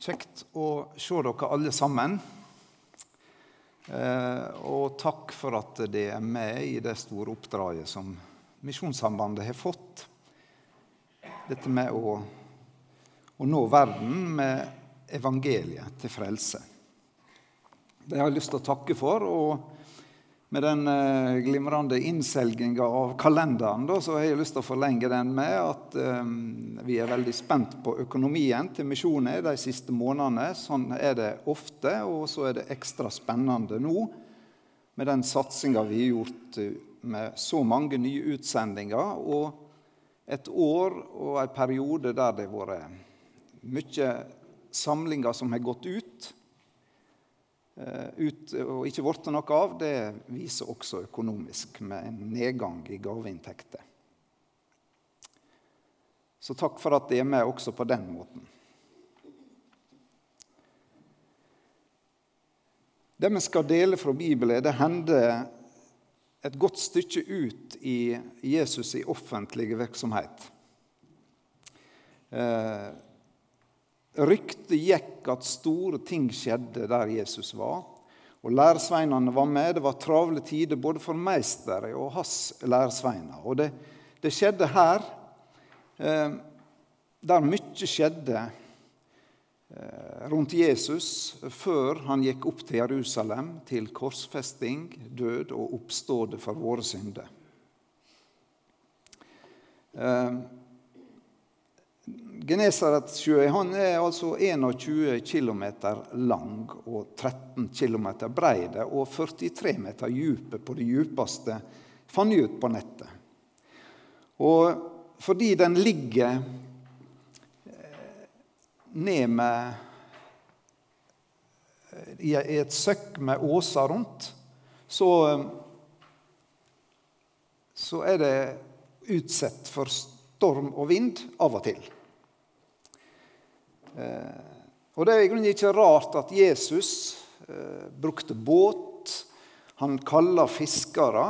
Kjekt å se dere alle sammen. Eh, og takk for at det er med i det store oppdraget som Misjonssambandet har fått. Dette med å, å nå verden med evangeliet til frelse. Det har jeg lyst til å takke for. og med den eh, glimrende innselginga av kalenderen da, så har jeg lyst til å forlenge den med at eh, vi er veldig spent på økonomien til misjonen de siste månedene. Sånn er det ofte, og så er det ekstra spennende nå med den satsinga vi har gjort eh, med så mange nye utsendinger. Og et år og en periode der det har vært mye samlinger som har gått ut ut og ikke blitt noe av, det viser også økonomisk, med en nedgang i gaveinntekter. Så takk for at de er med også på den måten. Det vi skal dele fra Bibelen, det hender et godt stykke ut i Jesus' i offentlige virksomhet. Eh, Ryktet gikk at store ting skjedde der Jesus var. Og Læresveinene var med. Det var travle tider både for meisteret og hans læresveiner. Og det, det skjedde her, eh, der mye skjedde eh, rundt Jesus før han gikk opp til Jerusalem, til korsfesting, død og oppstående for våre synder. Eh, Genesaretsjøen er altså 21 km lang og 13 km brei og 43 meter dyp på det djupeste, fant ut på nettet. Og fordi den ligger eh, ned med eh, i et søkk med åser rundt, så, så er det utsatt for storm og vind av og til. Eh, og Det er egentlig ikke rart at Jesus eh, brukte båt. Han kalla fiskere.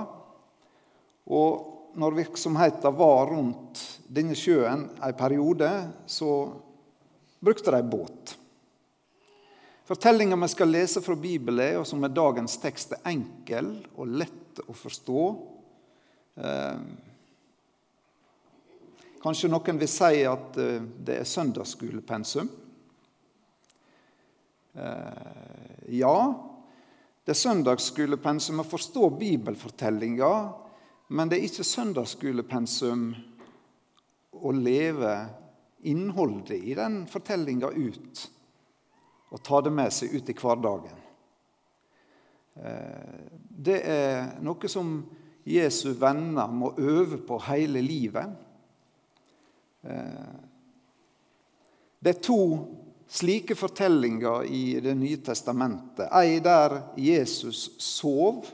Og når virksomheten var rundt denne sjøen en periode, så brukte de båt. Fortellinga vi skal lese fra Bibelen, og som er dagens tekst, er enkel og lett å forstå. Eh, Kanskje noen vil si at eh, det er søndagsskolepensum. Eh, ja, det er søndagsskolepensum å forstå bibelfortellinga, men det er ikke søndagsskolepensum å leve innholdet i den fortellinga ut og ta det med seg ut i hverdagen. Eh, det er noe som Jesu venner må øve på hele livet. Eh, det er to slike fortellinger i Det nye testamentet. Ei der Jesus sov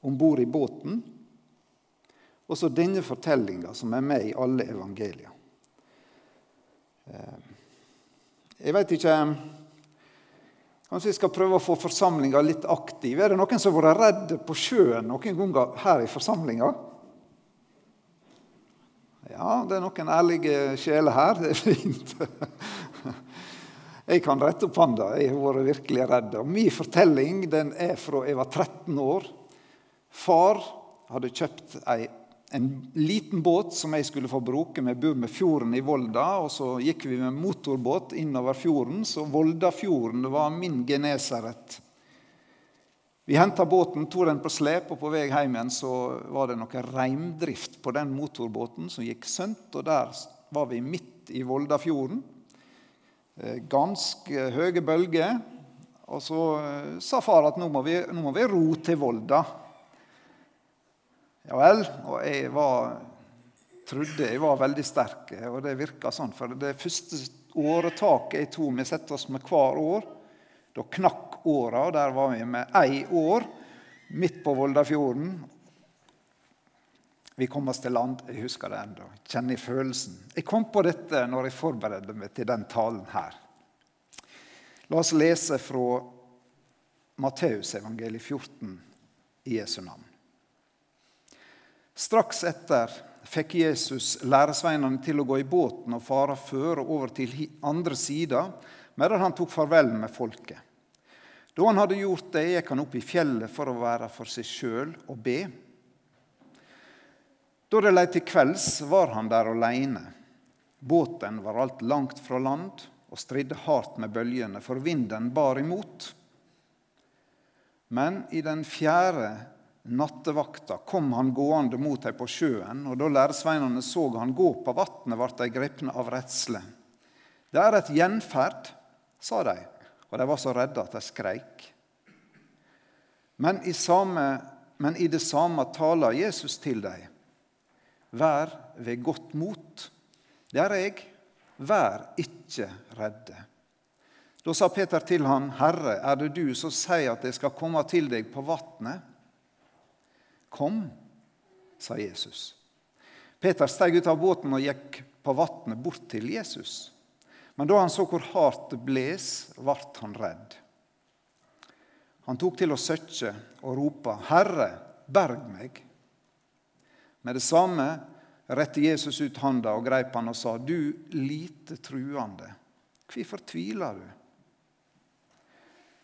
om bord i båten. Og så denne fortellinga som er med i alle evangelier. Eh, jeg veit ikke Kanskje vi skal prøve å få forsamlinga litt aktiv. Er det noen som har vært redd på sjøen noen ganger her i forsamlinga? Ja, det er noen ærlige sjeler her. Det er fint. Jeg kan rette opp hånda. Jeg har vært virkelig redd. Og min fortelling den er fra jeg var 13 år. Far hadde kjøpt ei, en liten båt som jeg skulle få bruke. Vi bor med fjorden i Volda, og så gikk vi med motorbåt innover fjorden. Så Voldafjorden var min geneseret. Vi henta båten, tok den på slep, og på vei hjem igjen så var det noe reindrift på den motorbåten som gikk sønt. og Der var vi midt i Voldafjorden. Eh, ganske høye bølger. Og så eh, sa far at nå må vi, nå må vi ro til Volda. Ja vel. Og jeg var, trodde jeg var veldig sterk, og det virka sånn. For det første åretaket jeg tok, vi setter oss med hver år, da knakk åra. Der var vi med ei år midt på Voldafjorden. Vi kom oss til land. Jeg husker det ennå. Kjenner følelsen. Jeg kom på dette når jeg forberedte meg til den talen her. La oss lese fra Matteusevangeliet 14 i Jesu navn. Straks etter fikk Jesus læresveinene til å gå i båten og fare før og over til andre sida medan han tok farvel med folket. Da han hadde gjort det, gikk han opp i fjellet for å være for seg sjøl og be. Da det lei til kvelds, var han der aleine. Båten var alt langt fra land og stridde hardt med bølgene, for vinden bar imot. Men i den fjerde nattevakta kom han gående mot dem på sjøen, og da læresveinene så han gå på vatnet, ble de grepne av redsle. Det er et gjenferd, sa de og de var så redde at de skreik. Men i, samme, men i det samme taler Jesus til dem. Vær ved godt mot. Det er jeg. Vær ikke redde. Da sa Peter til han, Herre, er det du som sier at jeg skal komme til deg på vatnet? Kom, sa Jesus. Peter steg ut av båten og gikk på vatnet bort til Jesus. Men da han så hvor hardt det bles, ble han redd. Han tok til å søkke og rope, 'Herre, berg meg.' Med det samme rette Jesus ut handa og greip han og sa, 'Du lite truende, hvorfor tviler du?'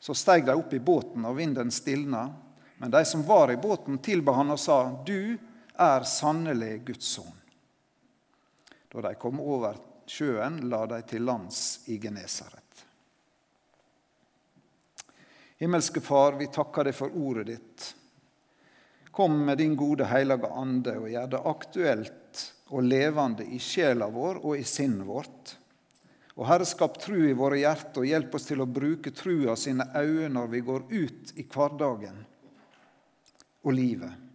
Så steg de opp i båten, og vinden stilna. Men de som var i båten, tilba han og sa, 'Du er sannelig Guds sønn.' Da de kom over sjøen, la de til lands i Genesaret. Himmelske Far, vi takker deg for ordet ditt. Kom med din gode, hellige ande og gjør det aktuelt og levende i sjela vår og i sinnet vårt. Og Herre, skap tru i våre hjerter og hjelp oss til å bruke trua sine øyne når vi går ut i hverdagen og livet.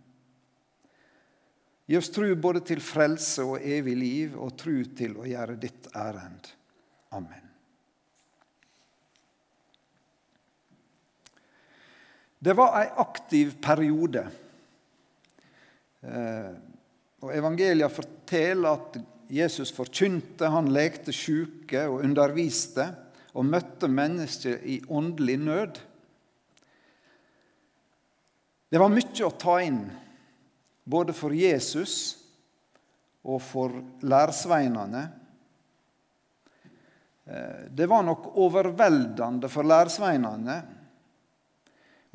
Gi oss tru både til frelse og evig liv, og tru til å gjøre ditt ærend. Amen. Det var ei aktiv periode. Eh, og Evangelia forteller at Jesus forkynte, han lekte sjuke og underviste og møtte mennesker i åndelig nød. Det var mye å ta inn både for Jesus og for lærsveinene. Eh, det var nok overveldende for lærsveinene.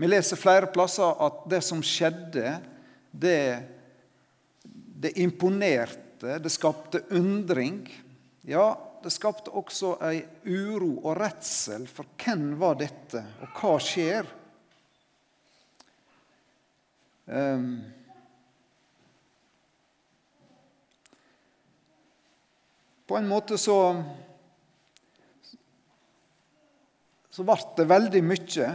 Vi leser flere plasser at det som skjedde, det, det imponerte, det skapte undring. Ja, det skapte også ei uro og redsel for hvem var dette, og hva skjer? Um, På en måte så så ble det veldig mye.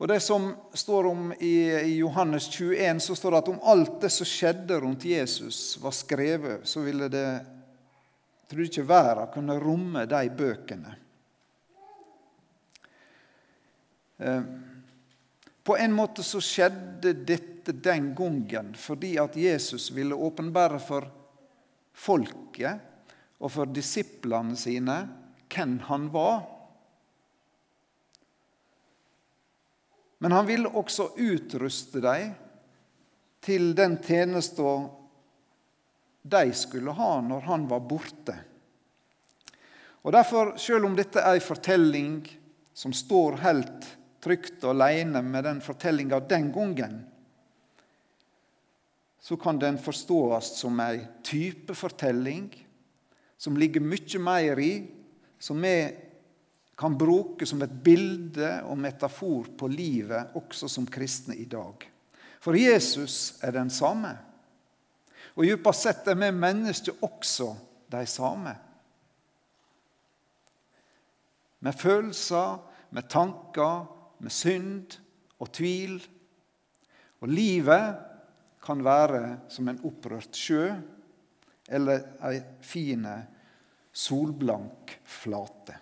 Og det som står om i, i, Johannes 21, så står det at om alt det som skjedde rundt Jesus, var skrevet, så ville det trodde ikke verden kunne romme de bøkene. Eh, på en måte så skjedde dette den gangen fordi at Jesus ville åpenbære for folket og for disiplene sine hvem han var. Men han ville også utruste dem til den tjenesta de skulle ha når han var borte. Og Derfor, selv om dette er en fortelling som står helt trygt alene med den fortellinga den gangen, så kan den forstås som ei type fortelling som ligger mye mer i, som vi kan bruke som et bilde og metafor på livet også som kristne i dag. For Jesus er den samme. Og dypest sett er vi mennesker også de samme. Med følelser, med tanker, med synd og tvil. Og livet kan være som en opprørt sjø eller ei fin solblank flate.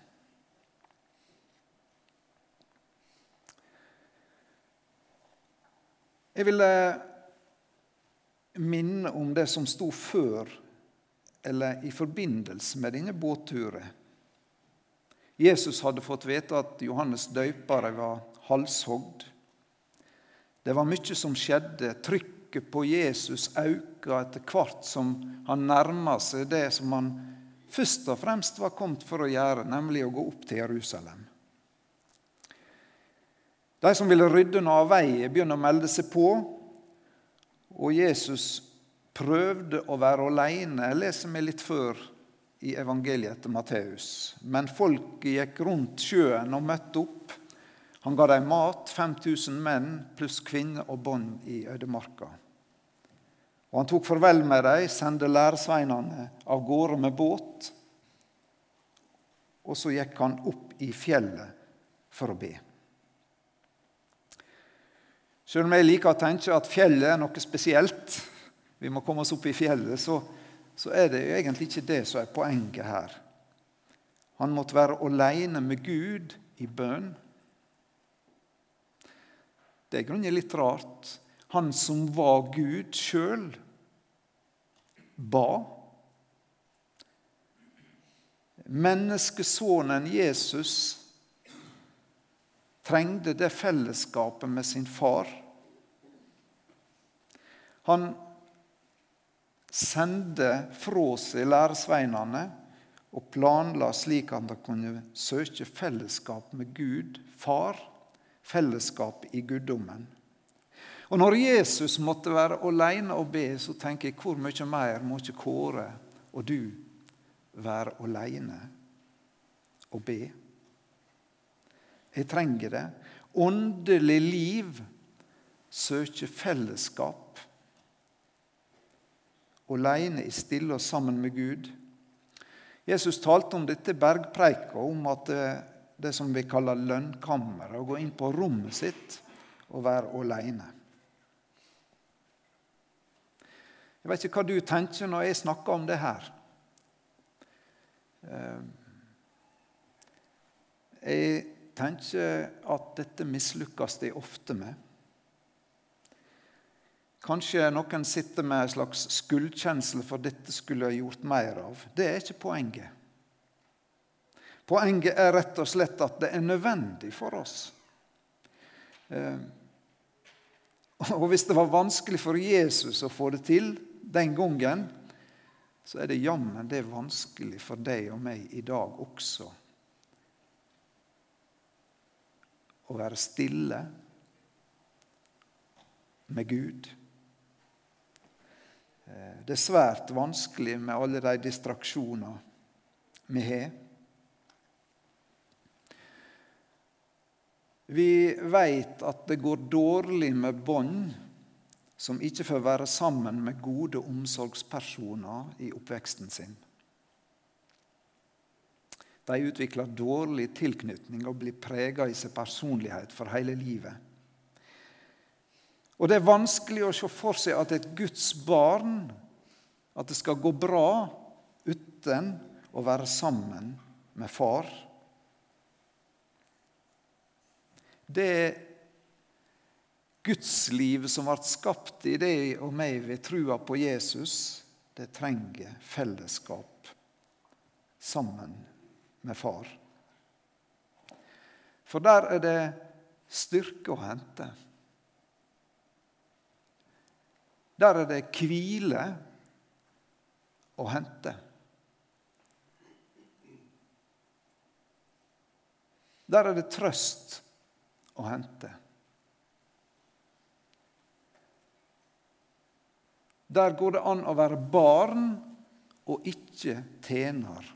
Jeg ville minne om det som sto før eller i forbindelse med denne båtturen. Jesus hadde fått vite at Johannes døypere var halshogd. Det var mye som skjedde. Trykket på Jesus økte etter hvert som han nærma seg det som han først og fremst var kommet for å gjøre, nemlig å gå opp til Jerusalem. De som ville rydde noe av veien, begynner å melde seg på. Og Jesus prøvde å være alene, Jeg leser meg litt før i evangeliet etter Matteus. Men folket gikk rundt sjøen og møtte opp. Han ga dem mat, 5000 menn pluss kvinner og bånd i ødemarka. Og han tok farvel med dem, sendte læresveinene av gårde med båt. Og så gikk han opp i fjellet for å be. Selv om jeg liker å tenke at fjellet er noe spesielt, vi må komme oss opp i fjellet, så, så er det egentlig ikke det som er poenget her. Han måtte være alene med Gud i bønn. Det er grunnen litt rart. Han som var Gud sjøl, ba. Menneskesonen Jesus trengte det fellesskapet med sin far. Han sendte fra seg læresveinene og planla slik at han kunne søke fellesskap med Gud, far, fellesskap i guddommen. Og Når Jesus måtte være alene og be, så tenker jeg hvor mye mer må ikke Kåre og du være alene og be? Jeg trenger det. Åndelig liv søker fellesskap. Alene i stille og sammen med Gud. Jesus talte om dette bergpreika, om at det, det som vi kaller lønnkammeret, å gå inn på rommet sitt og være aleine. Jeg vet ikke hva du tenker når jeg snakker om det her. Eh, jeg tenker at dette mislykkes de ofte med. Kanskje noen sitter med en slags skuldkjensle for dette skulle jeg gjort mer av. Det er ikke poenget. Poenget er rett og slett at det er nødvendig for oss. Eh, og hvis det var vanskelig for Jesus å få det til den gangen, så er det jammen det er vanskelig for deg og meg i dag også. å være stille med Gud. Eh, det er svært vanskelig med alle de distraksjoner vi har. Vi veit at det går dårlig med bånd som ikke får være sammen med gode omsorgspersoner i oppveksten sin. De utvikler dårlig tilknytning og blir prega i sin personlighet for hele livet. Og Det er vanskelig å se for seg at et Guds barn at det skal gå bra uten å være sammen med far. Det gudslivet som ble skapt i deg og meg ved trua på Jesus, det trenger fellesskap sammen med far. For der er det styrke å hente. Der er det hvile å hente. Der er det trøst å hente. Der går det an å være barn og ikke tjener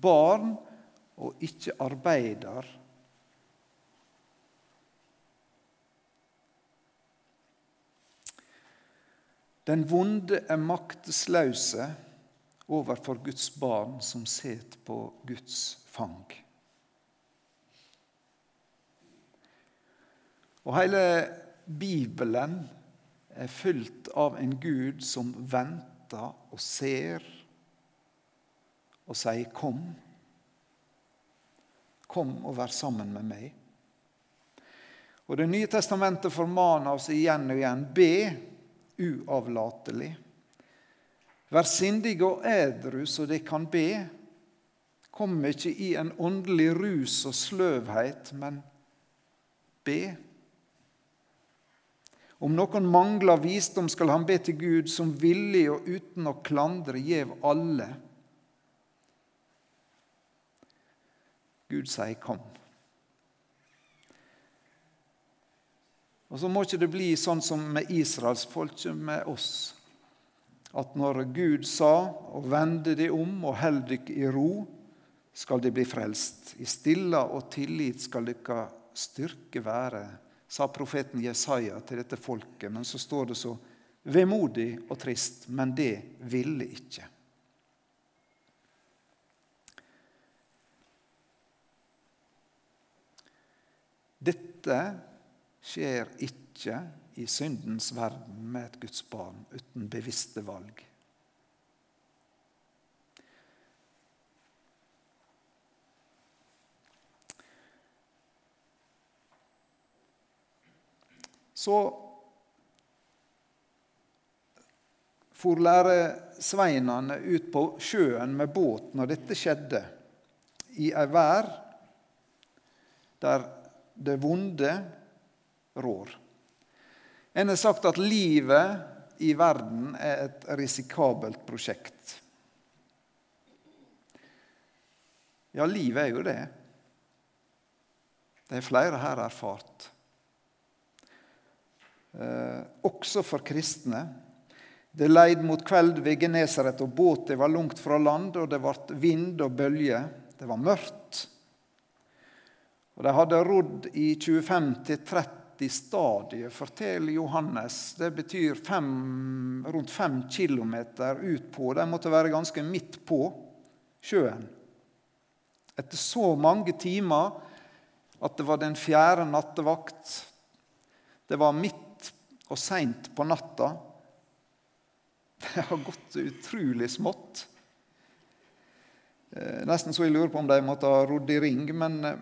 barn og ikke arbeider. Den vonde er maktesløse overfor Guds barn som set på Guds fang. Og hele Bibelen er fylt av en Gud som venter og ser og sier 'kom'. Kom og vær sammen med meg. Og Det nye testamentet formaner oss igjen og igjen be uavlatelig. Vær sindige og edru så de kan be. Kom ikke i en åndelig rus og sløvhet, men be. Om noen mangler visdom, skal han be til Gud, som villig og uten å klandre gjev alle. Gud sier 'kom'. Og så må ikke det bli sånn som med israelsfolket, med oss. At når Gud sa, og vende de om og held dykk i ro, skal de bli frelst. I stilla og tillit skal dykka styrke være, sa profeten Jesaja til dette folket. Men så står det så vemodig og trist. Men det ville ikke. Dette skjer ikke i syndens verden med et Guds barn uten bevisste valg. Så for læresveinene ut på sjøen med båt når dette skjedde, i ei vær der det vonde rår. En har sagt at livet i verden er et risikabelt prosjekt. Ja, livet er jo det. Det er flere her erfart. Eh, også for kristne. Det leid mot kveld ved Genesaret, og båten var langt fra land, og det ble vind og bølger. Det var mørkt. Og De hadde rodd i 25-30 stadier, forteller Johannes. Det betyr fem, rundt fem kilometer utpå. De måtte være ganske midt på sjøen. Etter så mange timer at det var den fjerde nattevakt. Det var midt og seint på natta. Det har gått utrolig smått. Eh, nesten så jeg lurer på om de måtte ha rodd i ring. men eh,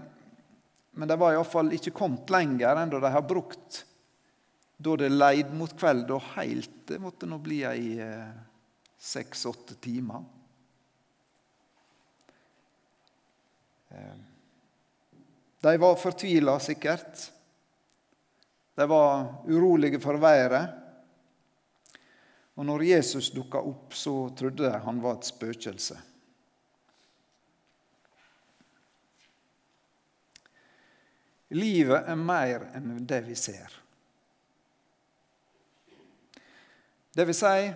men de var iallfall ikke kommet lenger enn da de har brukt da det leid mot kveld, og heilt Det måtte nå bli ei eh, seks-åtte timer. De var fortvila, sikkert. De var urolige for været. Og når Jesus dukka opp, så trodde de han var et spøkelse. Livet er mer enn det vi ser. Det vil si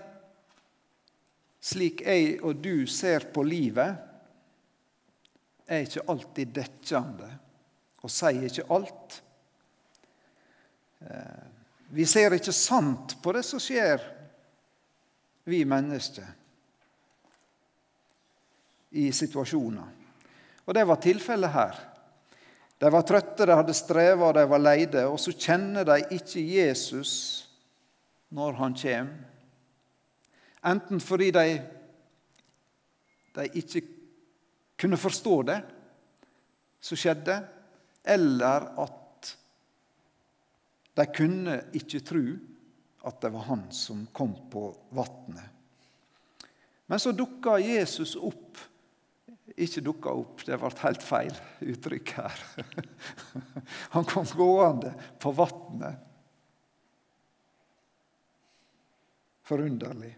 slik jeg og du ser på livet, er ikke alltid dekkende og sier ikke alt. Eh, vi ser ikke sant på det som skjer, vi mennesker, i situasjoner. Og det var tilfellet her. De var trøtte, de hadde streva, de var leide. Og så kjenner de ikke Jesus når han kommer. Enten fordi de, de ikke kunne forstå det som skjedde, eller at de kunne ikke tro at det var han som kom på vannet. Men så dukka Jesus opp ikke dukka opp. Det ble helt feil uttrykk her. Han kom gående på vannet. Forunderlig.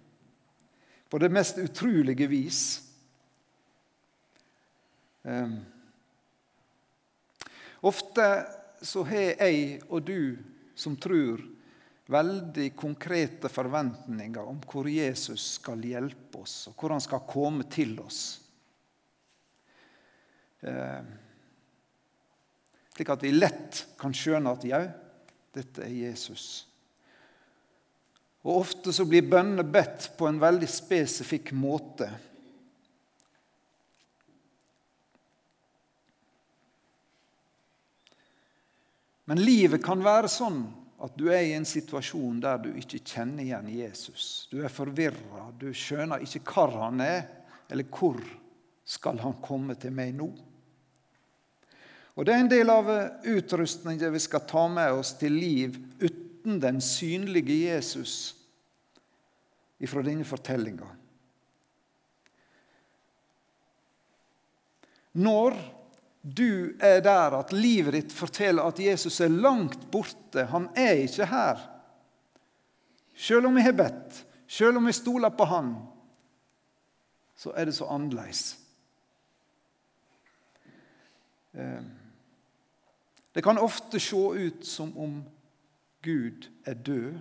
På det mest utrolige vis. Um, ofte så har jeg og du som tror, veldig konkrete forventninger om hvor Jesus skal hjelpe oss, og hvor han skal komme til oss. Eh, slik at vi lett kan skjønne at jau, dette er Jesus. Og Ofte så blir bønnene bedt på en veldig spesifikk måte. Men livet kan være sånn at du er i en situasjon der du ikke kjenner igjen Jesus. Du er forvirra, du skjønner ikke hvor han er, eller hvor skal han komme til meg nå. Og Det er en del av utrustningen vi skal ta med oss til liv uten den synlige Jesus ifra denne fortellinga. Når du er der at livet ditt forteller at Jesus er langt borte, han er ikke her, Selv om vi har bedt, selv om vi stoler på Han, så er det så annerledes. Eh, det kan ofte se ut som om Gud er død.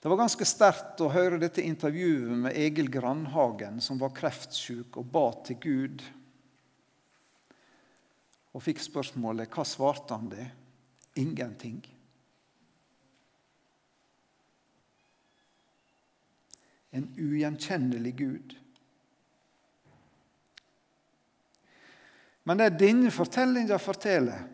Det var ganske sterkt å høre dette intervjuet med Egil Grandhagen, som var kreftsyk og ba til Gud. Og fikk spørsmålet hva svarte han det? Ingenting. En ugjenkjennelig Gud. Men det denne fortellinga forteller,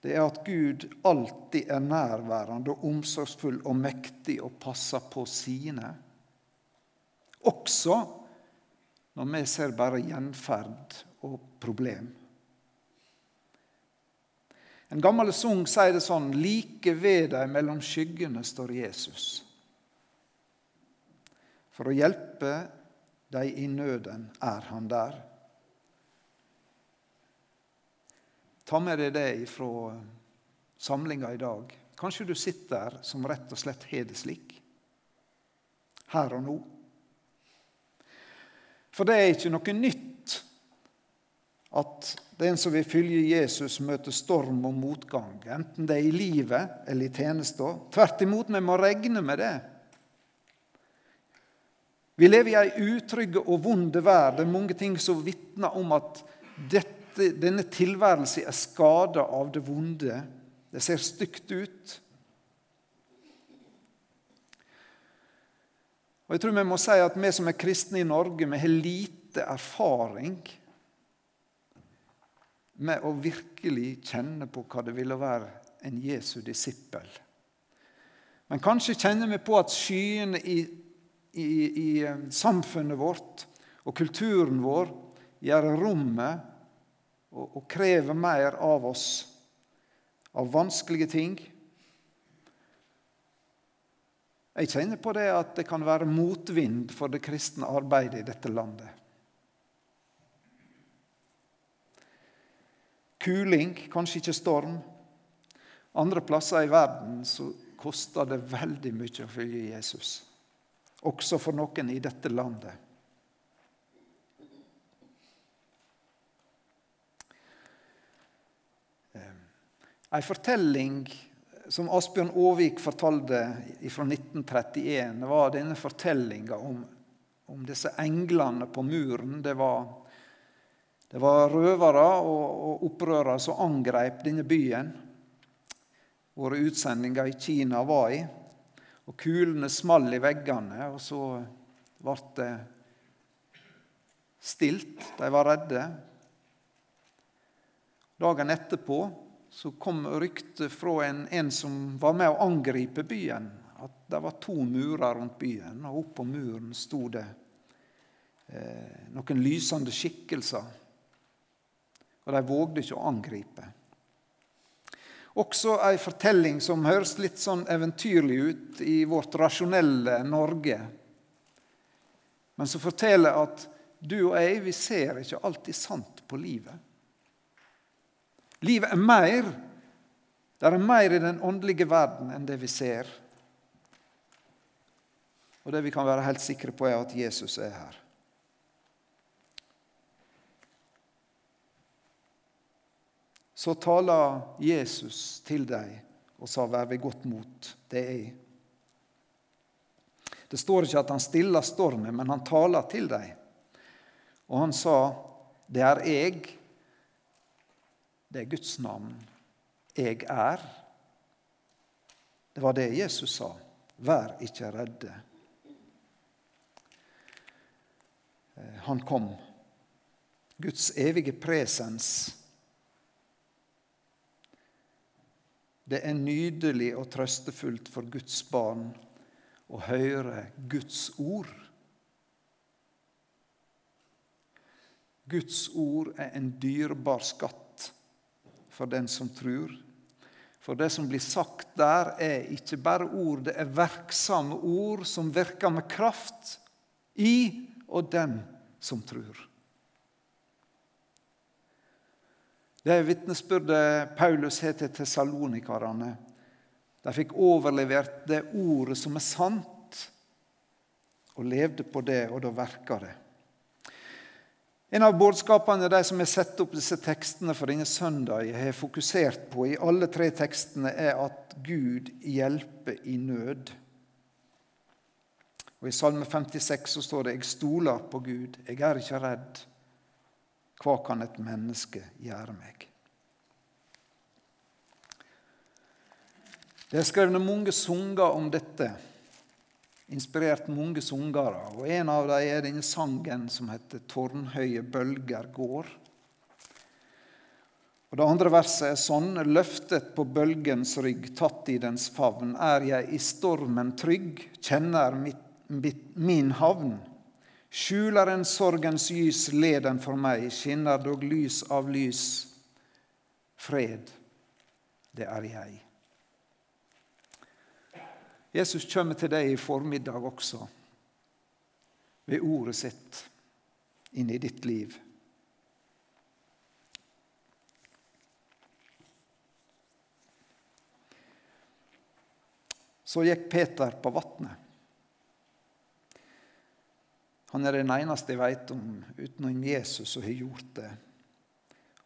det er at Gud alltid er nærværende og omsorgsfull og mektig og passer på sine. Også når vi ser bare gjenferd og problem. En gammel sang sier det sånn Like ved deg mellom skyggene står Jesus. For å hjelpe deg i nøden er han der. Ta med deg det fra samlinga i dag. Kanskje du sitter der som rett og slett har det slik. Her og nå. For det er ikke noe nytt at den som vil følge Jesus, møter storm og motgang, enten det er i livet eller i tjenesta. Tvert imot, vi må regne med det. Vi lever i ei utrygg og vond verden. Det er mange ting som vitner om at dette denne tilværelsen er skada av det vonde. Det ser stygt ut. Og jeg tror Vi må si at vi som er kristne i Norge, vi har lite erfaring med å virkelig kjenne på hva det ville være en Jesu disippel. Men kanskje kjenner vi på at skyene i, i, i eh, samfunnet vårt og kulturen vår gjør rommet og, og krever mer av oss, av vanskelige ting. Jeg kjenner på det at det kan være motvind for det kristne arbeidet i dette landet. Kuling, kanskje ikke storm. Andre plasser i verden så koster det veldig mye å følge Jesus. Også for noen i dette landet. Ei fortelling som Asbjørn Aavik fortalte fra 1931, var denne fortellinga om, om, disse englene på muren. Det var, det var røvere og, og opprørere som angrep denne byen. Våre utsendinger i Kina var i. Og kulene small i veggene, og så ble det stilt. De var redde. Dagen etterpå så kom ryktet fra en, en, som var med å angripe byen, at det var to murer rundt byen. Og oppå muren sto det eh, noen lysende skikkelser. Og de vågde ikke å angripe. Også ei fortelling som høres litt sånn eventyrlig ut i vårt rasjonelle Norge, men som forteller at du og jeg vi ser ikke alltid sant på livet. Livet er mer. Det er mer i den åndelige verden enn det vi ser. Og det vi kan være helt sikre på, er at Jesus er her. Så taler Jesus til deg og sa, 'Vær ved godt mot'. Det er. Det står ikke at han stiller stormen, men han taler til deg. Og han sa, 'Det er jeg'. Det er Guds navn. Jeg er. Det var det Jesus sa. Vær ikke redde. Eh, han kom. Guds evige presens. Det er nydelig og trøstefullt for Guds barn å høre Guds ord. Guds ord er en dyrebar skatt for den som tror. For det som blir sagt der, er ikke bare ord, det er verksomme ord som virker med kraft i og den som tror. Det er vitnesbyrdet Paulus har til tessalonikarene. De fikk overlevert det ordet som er sant, og levde på det, og da verka det. En av budskapene de som har satt opp disse tekstene for denne søndag, har fokusert på i alle tre tekstene, er at Gud hjelper i nød. Og I Salme 56 så står det 'Jeg stoler på Gud, jeg er ikke redd'. Hva kan et menneske gjøre meg? Det er skrevet mange sanger om dette, inspirert mange sangere. Og en av dem er denne sangen som heter 'Tårnhøye bølger går'. Og Det andre verset er sånn.: Løftet på bølgens rygg, tatt i dens favn, er jeg i stormen trygg, kjenner mitt, mitt, min havn. Skjuler en sorgens lys leden for meg, skinner dog lys av lys. Fred, det er jeg. Jesus kommer til deg i formiddag også, ved ordet sitt inn i ditt liv. Så gikk Peter på vannet. Han er den eneste jeg vet om utenom Jesus som har gjort det.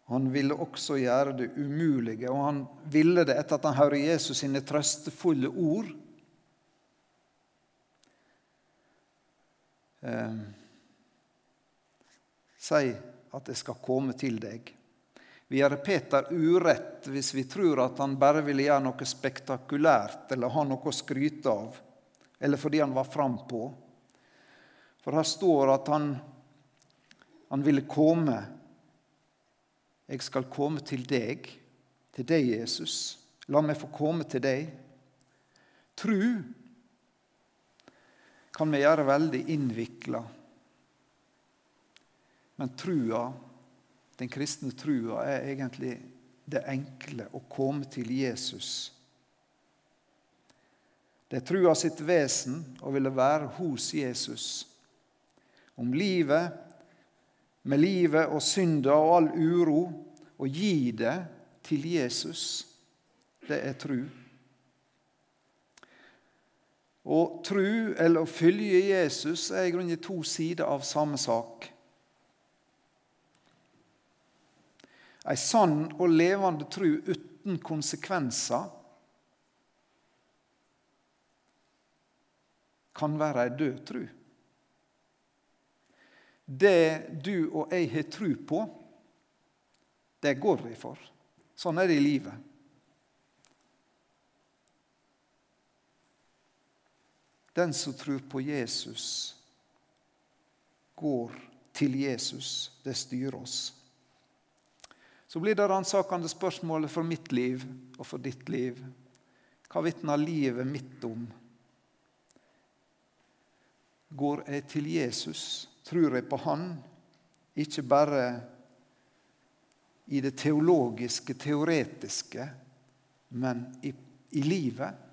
Han ville også gjøre det umulige, og han ville det etter at han hører Jesus sine trøstefulle ord eh, Si at jeg skal komme til deg. Vi gjør Peter urett hvis vi tror at han bare ville gjøre noe spektakulært eller ha noe å skryte av, eller fordi han var frampå. For her står at han, han ville komme. Jeg skal komme til deg, til deg, Jesus. La meg få komme til deg. Tru kan vi gjøre veldig innvikla. Men trua, den kristne trua er egentlig det enkle å komme til Jesus. Det er trua sitt vesen å ville være hos Jesus. Om livet, med livet og synda og all uro, og gi det til Jesus. Det er tru. Å tru eller å følge Jesus er i grunnen to sider av samme sak. Ei sann og levende tru uten konsekvenser kan være ei død tru. Det du og jeg har tru på, det går vi for. Sånn er det i livet. Den som tror på Jesus, går til Jesus. Det styrer oss. Så blir det ransakende spørsmålet for mitt liv og for ditt liv. Hva vitner livet mitt om? Går jeg til Jesus? Tror jeg på Han? Ikke bare i det teologiske, teoretiske, men i, i livet?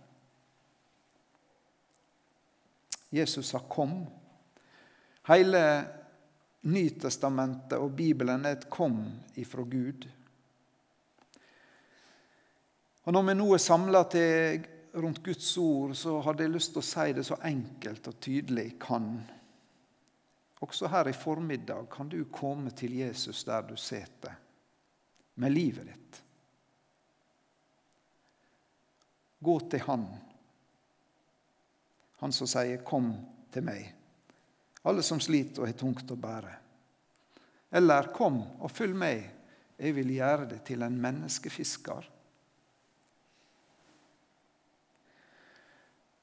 Jesus har 'kom'. Hele Nytestamentet og Bibelen er et 'kom' ifra Gud. Og Når vi nå er samla rundt Guds ord, så hadde jeg lyst til å si det så enkelt og tydelig jeg kan. Også her i formiddag kan du komme til Jesus der du sitter, med livet ditt. Gå til Han han som sier 'Kom til meg', alle som sliter og har tungt å bære. Eller 'Kom og følg meg, jeg vil gjøre det til en menneskefisker'.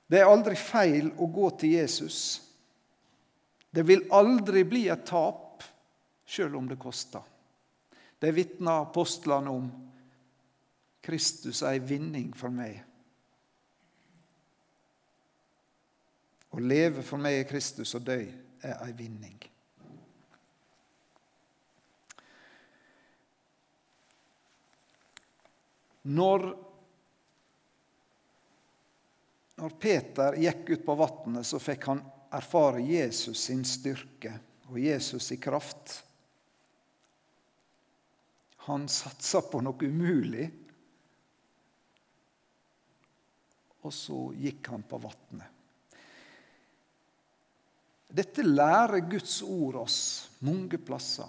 Det er aldri feil å gå til Jesus. Det vil aldri bli et tap, sjøl om det koster. Det vitner apostlene om. Kristus er ei vinning for meg. Å leve for meg er Kristus, og dø er ei vinning. Når, når Peter gikk ut på vannet, så fikk han erfare Jesus sin styrke og Jesus sin kraft. Han satsa på noe umulig. Og så gikk han på vannet. Dette lærer Guds ord oss mange plasser.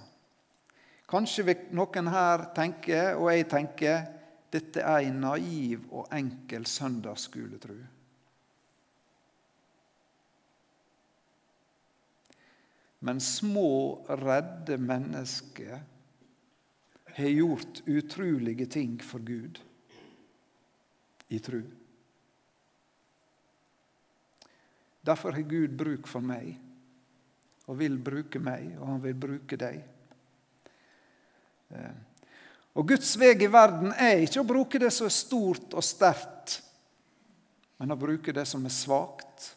Kanskje vil noen her tenke, og jeg tenker, dette er en naiv og enkel søndagsskoletru. Men små, redde mennesker har gjort utrolige ting for Gud i tru. Derfor har Gud bruk for meg og vil bruke meg, og han vil bruke deg. Eh, og Guds vei i verden er ikke å bruke det som er stort og sterkt, men å bruke det som er svakt.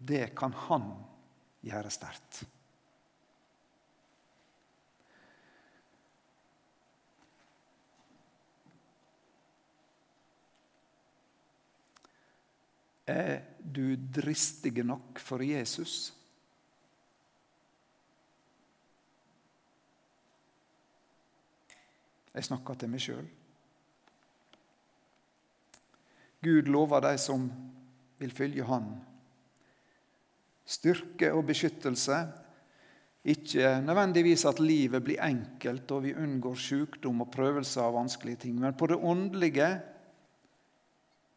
Det kan Han gjøre sterkt. Er du dristige nok for Jesus? Jeg snakker til meg sjøl. Gud lover de som vil følge Han, styrke og beskyttelse. Ikke nødvendigvis at livet blir enkelt og vi unngår sykdom og prøvelser av vanskelige ting, men på det åndelige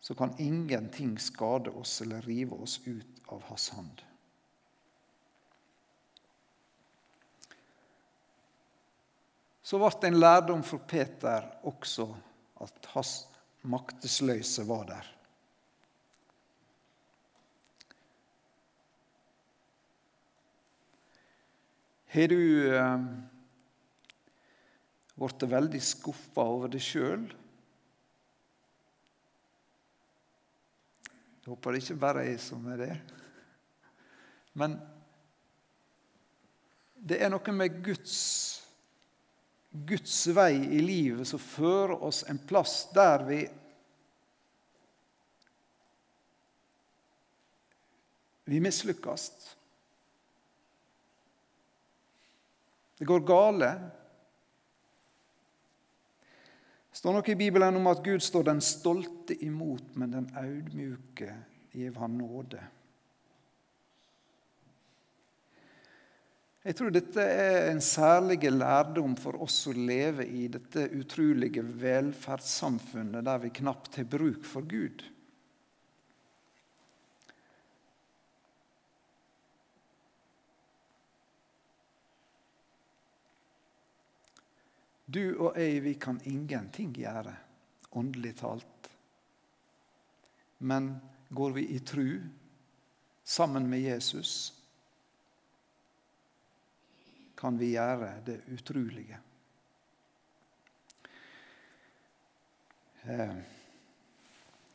så kan ingenting skade oss eller rive oss ut av Hans hand. Så ble det en lærdom for Peter også at hans maktesløse var der. Har du eh, blitt veldig skuffa over deg sjøl? Jeg håper det ikke bare er jeg som er det. Men det er noe med Guds, Guds vei i livet som fører oss en plass der vi Vi mislykkes. Det går gale. Det står noe i Bibelen om at Gud står den stolte imot, men den audmjuke gir han nåde. Jeg tror dette er en særlig lærdom for oss som lever i dette utrolige velferdssamfunnet der vi knapt har bruk for Gud. Du og jeg, vi kan ingenting gjøre, åndelig talt. Men går vi i tru sammen med Jesus, kan vi gjøre det utrolige. Eh,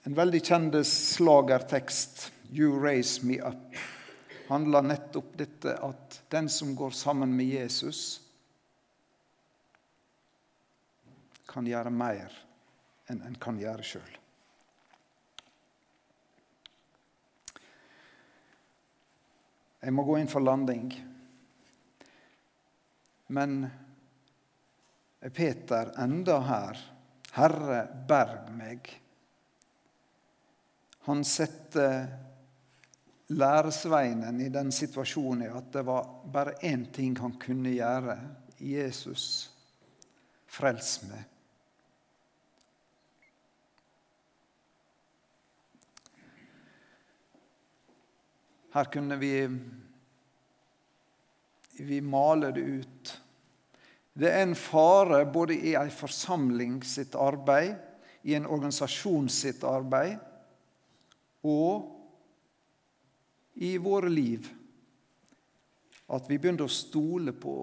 en veldig kjent slagertekst, 'You Raise Me Up', handler nettopp dette at den som går sammen med Jesus, kan gjøre mer enn en kan gjøre sjøl. Jeg må gå inn for landing. Men er Peter enda her. Herre, berg meg. Han setter læresveinen i den situasjonen at det var bare én ting han kunne gjøre. Jesus, frels meg. Her kunne vi, vi male det ut. Det er en fare både i en forsamling sitt arbeid, i en organisasjon sitt arbeid og i våre liv at vi begynner å stole på,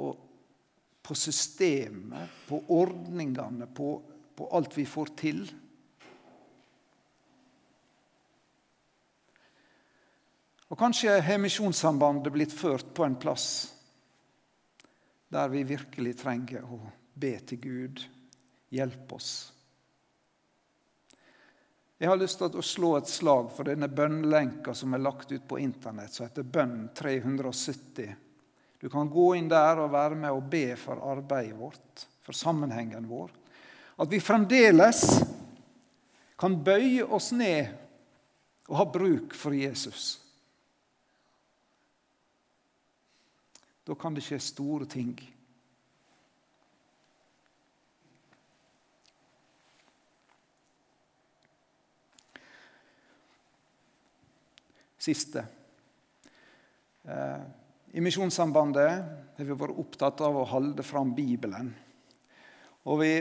på systemet, på ordningene, på, på alt vi får til. Og kanskje har Misjonssambandet blitt ført på en plass der vi virkelig trenger å be til Gud. Hjelp oss. Jeg har lyst til å slå et slag for denne bønnlenka som er lagt ut på Internett, som heter Bønn 370. Du kan gå inn der og være med og be for arbeidet vårt, for sammenhengen vår. At vi fremdeles kan bøye oss ned og ha bruk for Jesus. Da kan det skje store ting. Siste. Eh, I Misjonssambandet har vi vært opptatt av å holde fram Bibelen. Og vi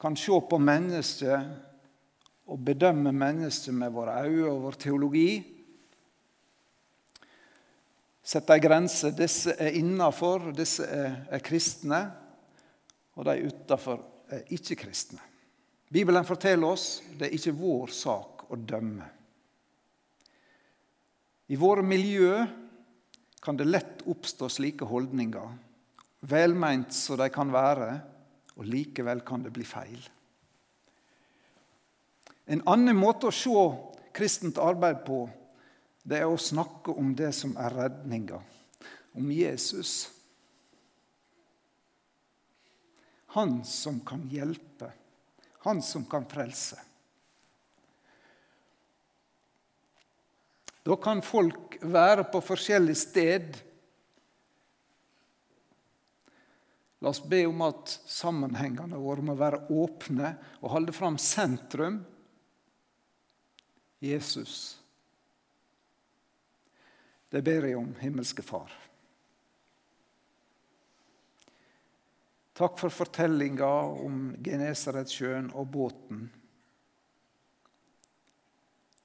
kan se på mennesket og bedømme mennesket med våre øyne og vår teologi. Sette ei grense. Disse er innafor, disse er, er kristne. Og de utafor er ikke kristne. Bibelen forteller oss det er ikke vår sak å dømme. I våre miljø kan det lett oppstå slike holdninger, velmeint som de kan være, og likevel kan det bli feil. En annen måte å se kristent arbeid på, det er å snakke om det som er redninga, om Jesus. Han som kan hjelpe, han som kan frelse. Da kan folk være på forskjellig sted. La oss be om at sammenhengene våre må være åpne og holde fram sentrum Jesus. Det ber jeg om, himmelske Far. Takk for fortellinga om Genesaretsjøen og båten.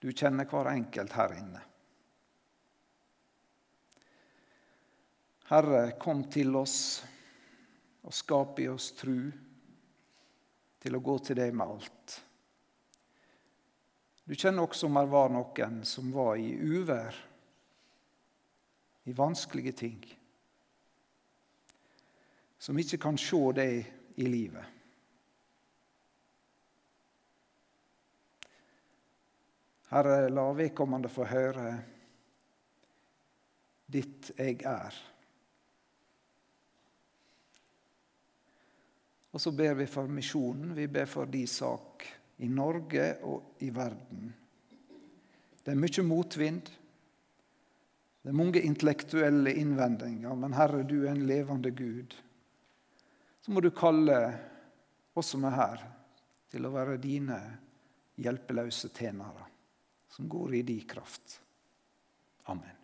Du kjenner hver enkelt her inne. Herre, kom til oss og skap i oss tru til å gå til deg med alt. Du kjenner også om det var noen som var i uvær, i vanskelige ting, som ikke kan se deg i livet. Herre, la vedkommende få høre ditt 'jeg er'. Og så ber vi for misjonen. Vi ber for de sak i Norge og i verden. Det er mye motvind. Det er mange intellektuelle innvendinger. Men Herre, du er en levende Gud. Så må du kalle oss som er her, til å være dine hjelpeløse tjenere som går i din kraft. Amen.